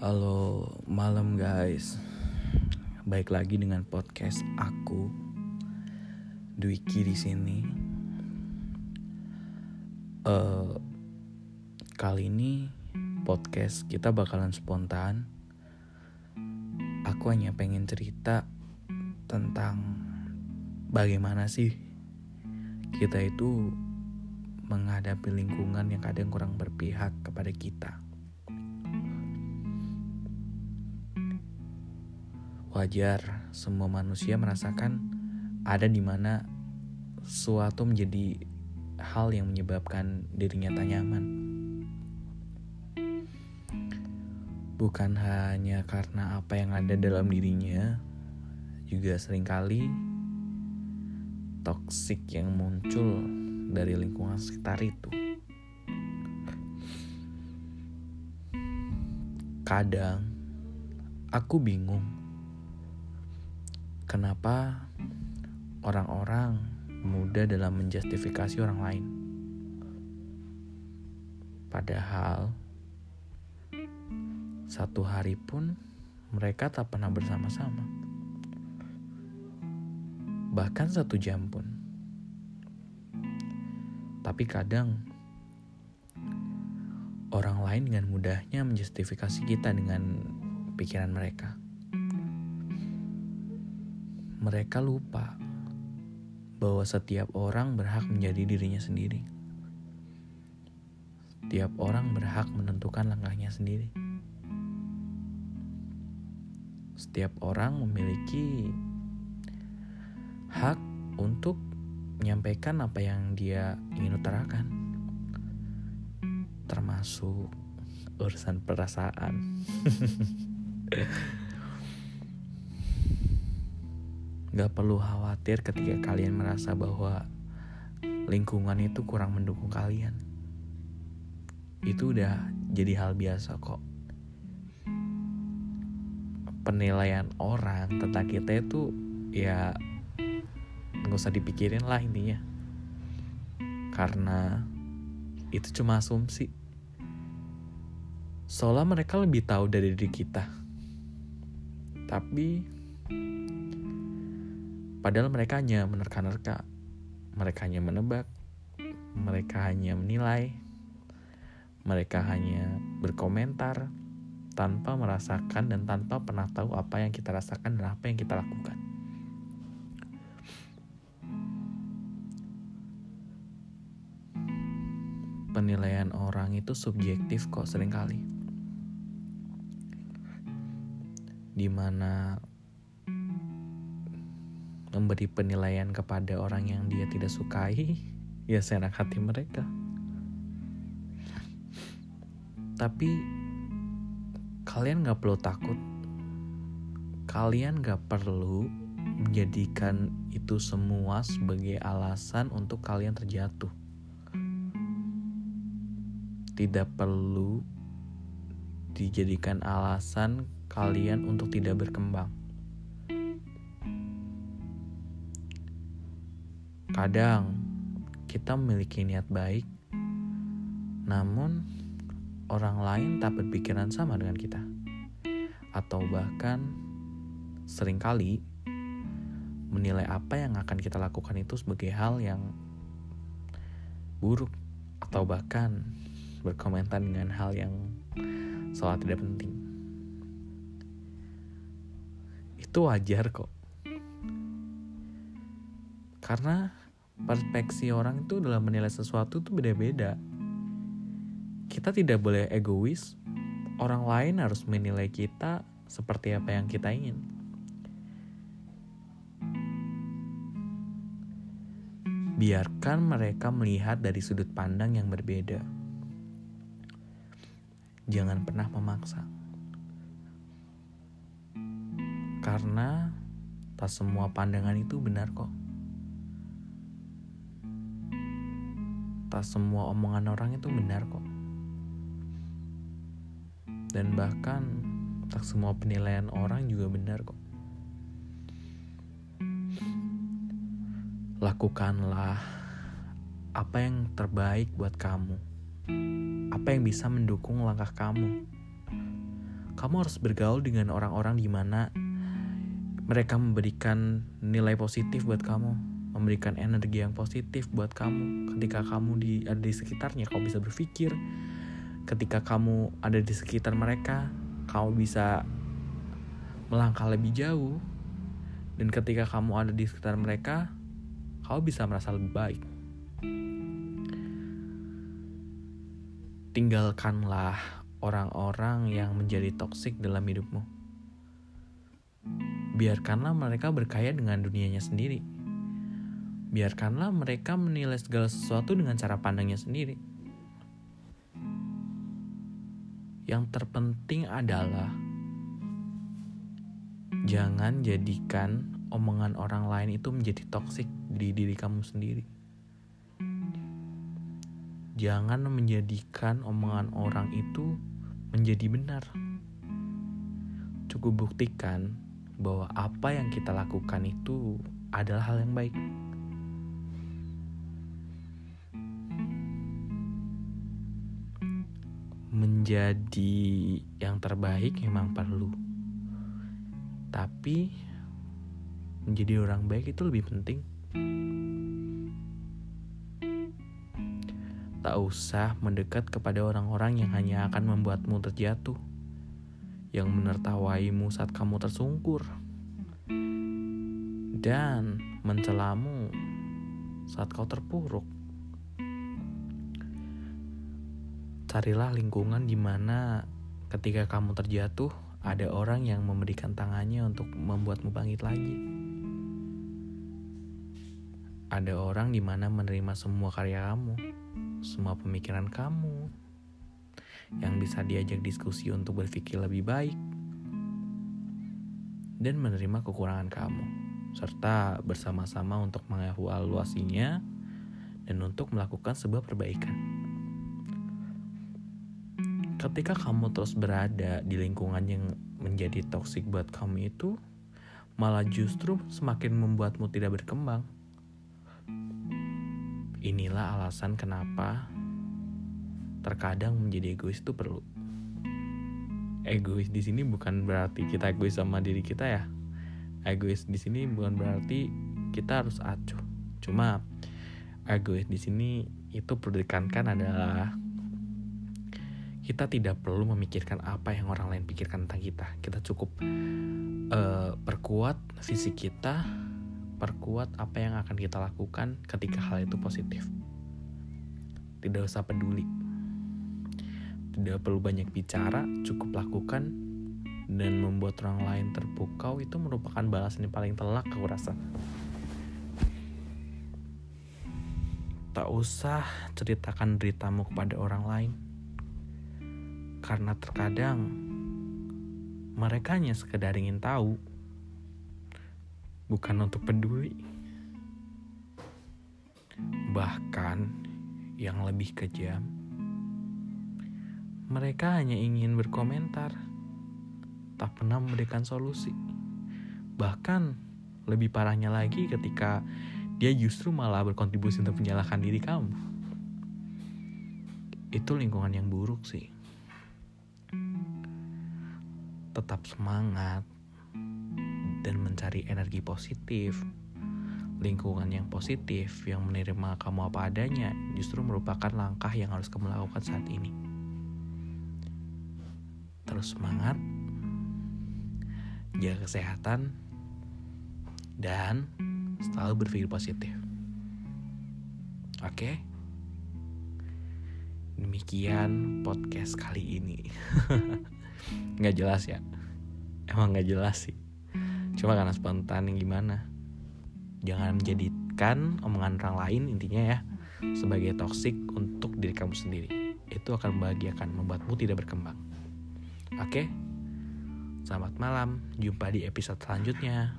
Halo, malam guys. Baik lagi dengan podcast aku Dwiki di sini. Uh, kali ini podcast kita bakalan spontan. Aku hanya pengen cerita tentang bagaimana sih kita itu menghadapi lingkungan yang kadang kurang berpihak kepada kita. Wajar, semua manusia merasakan ada di mana suatu menjadi hal yang menyebabkan dirinya tak nyaman. Bukan hanya karena apa yang ada dalam dirinya, juga sering kali toksik yang muncul dari lingkungan sekitar itu. Kadang aku bingung Kenapa orang-orang mudah dalam menjustifikasi orang lain? Padahal satu hari pun mereka tak pernah bersama-sama. Bahkan satu jam pun. Tapi kadang orang lain dengan mudahnya menjustifikasi kita dengan pikiran mereka mereka lupa bahwa setiap orang berhak menjadi dirinya sendiri. Setiap orang berhak menentukan langkahnya sendiri. Setiap orang memiliki hak untuk menyampaikan apa yang dia ingin utarakan, termasuk urusan perasaan. Gak perlu khawatir ketika kalian merasa bahwa lingkungan itu kurang mendukung kalian. Itu udah jadi hal biasa kok. Penilaian orang tentang kita itu ya nggak usah dipikirin lah intinya. Karena itu cuma asumsi. Soalnya mereka lebih tahu dari diri kita. Tapi Padahal mereka hanya menerka-nerka, mereka hanya menebak, mereka hanya menilai, mereka hanya berkomentar tanpa merasakan dan tanpa pernah tahu apa yang kita rasakan dan apa yang kita lakukan. Penilaian orang itu subjektif kok sering kali. Di mana memberi penilaian kepada orang yang dia tidak sukai, ya seenak hati mereka. Tapi kalian gak perlu takut. Kalian gak perlu menjadikan itu semua sebagai alasan untuk kalian terjatuh. Tidak perlu dijadikan alasan kalian untuk tidak berkembang Kadang kita memiliki niat baik, namun orang lain tak berpikiran sama dengan kita, atau bahkan sering kali menilai apa yang akan kita lakukan itu sebagai hal yang buruk, atau bahkan berkomentar dengan hal yang soal tidak penting. Itu wajar kok. Karena perspektif orang itu dalam menilai sesuatu itu beda-beda. Kita tidak boleh egois. Orang lain harus menilai kita seperti apa yang kita ingin. Biarkan mereka melihat dari sudut pandang yang berbeda. Jangan pernah memaksa. Karena tak semua pandangan itu benar kok. Tak semua omongan orang itu benar kok. Dan bahkan tak semua penilaian orang juga benar kok. Lakukanlah apa yang terbaik buat kamu. Apa yang bisa mendukung langkah kamu. kamu harus bergaul dengan orang-orang di mana mereka memberikan nilai positif buat kamu, memberikan energi yang positif buat kamu. Ketika kamu di ada di sekitarnya, kamu bisa berpikir. Ketika kamu ada di sekitar mereka, kamu bisa melangkah lebih jauh. Dan ketika kamu ada di sekitar mereka, kamu bisa merasa lebih baik. Tinggalkanlah orang-orang yang menjadi toksik dalam hidupmu. Biarkanlah mereka berkaya dengan dunianya sendiri. Biarkanlah mereka menilai segala sesuatu dengan cara pandangnya sendiri. Yang terpenting adalah jangan jadikan omongan orang lain itu menjadi toksik di diri kamu sendiri. Jangan menjadikan omongan orang itu menjadi benar. Cukup buktikan bahwa apa yang kita lakukan itu adalah hal yang baik. Menjadi yang terbaik memang perlu, tapi menjadi orang baik itu lebih penting. Tak usah mendekat kepada orang-orang yang hanya akan membuatmu terjatuh, yang menertawaimu saat kamu tersungkur, dan mencelamu saat kau terpuruk. Carilah lingkungan di mana ketika kamu terjatuh, ada orang yang memberikan tangannya untuk membuatmu bangkit lagi. Ada orang di mana menerima semua karya kamu semua pemikiran kamu yang bisa diajak diskusi untuk berpikir lebih baik dan menerima kekurangan kamu serta bersama-sama untuk mengevaluasinya dan untuk melakukan sebuah perbaikan. Ketika kamu terus berada di lingkungan yang menjadi toksik buat kamu itu, malah justru semakin membuatmu tidak berkembang. Inilah alasan kenapa terkadang menjadi egois itu perlu. Egois di sini bukan berarti kita egois sama diri kita ya. Egois di sini bukan berarti kita harus acuh. Cuma egois di sini itu perlu ditekankan adalah kita tidak perlu memikirkan apa yang orang lain pikirkan tentang kita. Kita cukup uh, perkuat fisik kita, perkuat apa yang akan kita lakukan ketika hal itu positif. Tidak usah peduli. Tidak perlu banyak bicara, cukup lakukan dan membuat orang lain terpukau itu merupakan balasan yang paling telak aku rasa. Tak usah ceritakan deritamu kepada orang lain. Karena terkadang mereka hanya sekedar ingin tahu bukan untuk peduli. Bahkan yang lebih kejam, mereka hanya ingin berkomentar, tak pernah memberikan solusi. Bahkan lebih parahnya lagi ketika dia justru malah berkontribusi untuk menyalahkan diri kamu. Itu lingkungan yang buruk sih. Tetap semangat, dan mencari energi positif, lingkungan yang positif yang menerima kamu apa adanya justru merupakan langkah yang harus kamu lakukan saat ini. Terus semangat, jaga kesehatan, dan selalu berpikir positif. Oke, demikian podcast kali ini. Nggak jelas ya, emang nggak jelas sih. Cuma karena spontan yang gimana? Jangan menjadikan omongan orang lain intinya ya sebagai toksik untuk diri kamu sendiri. Itu akan membahagiakan membuatmu tidak berkembang. Oke? Selamat malam. Jumpa di episode selanjutnya